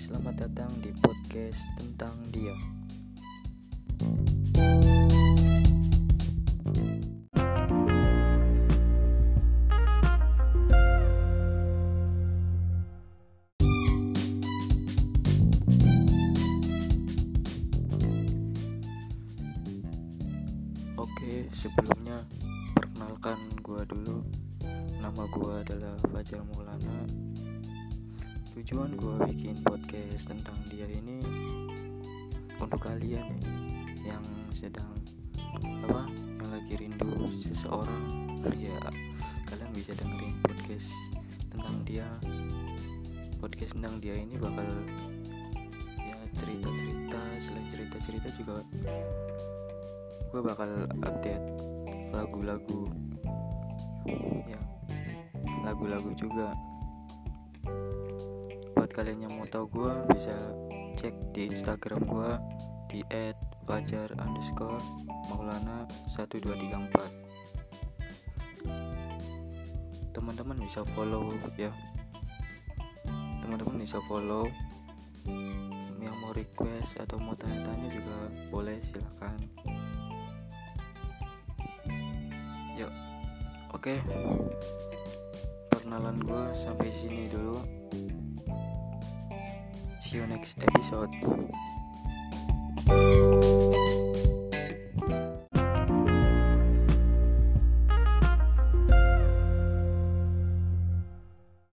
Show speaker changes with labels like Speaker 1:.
Speaker 1: selamat datang di podcast tentang dia. Oke, sebelumnya perkenalkan gua dulu. Nama gua adalah Fajar Maulana. Tujuan gua bikin podcast tentang dia ini untuk kalian nih yang sedang apa? Yang lagi rindu seseorang. Ya, kalian bisa dengerin podcast tentang dia. Podcast tentang dia ini bakal ya cerita-cerita, selain cerita-cerita juga gue bakal update lagu-lagu ya lagu-lagu juga buat kalian yang mau tahu gue bisa cek di instagram gue di @fajar underscore maulana 1234 teman-teman bisa follow ya. Teman-teman bisa follow. Yang mau request atau mau tanya-tanya juga boleh silahkan Yuk, oke. Perkenalan gue sampai sini dulu. See you next episode.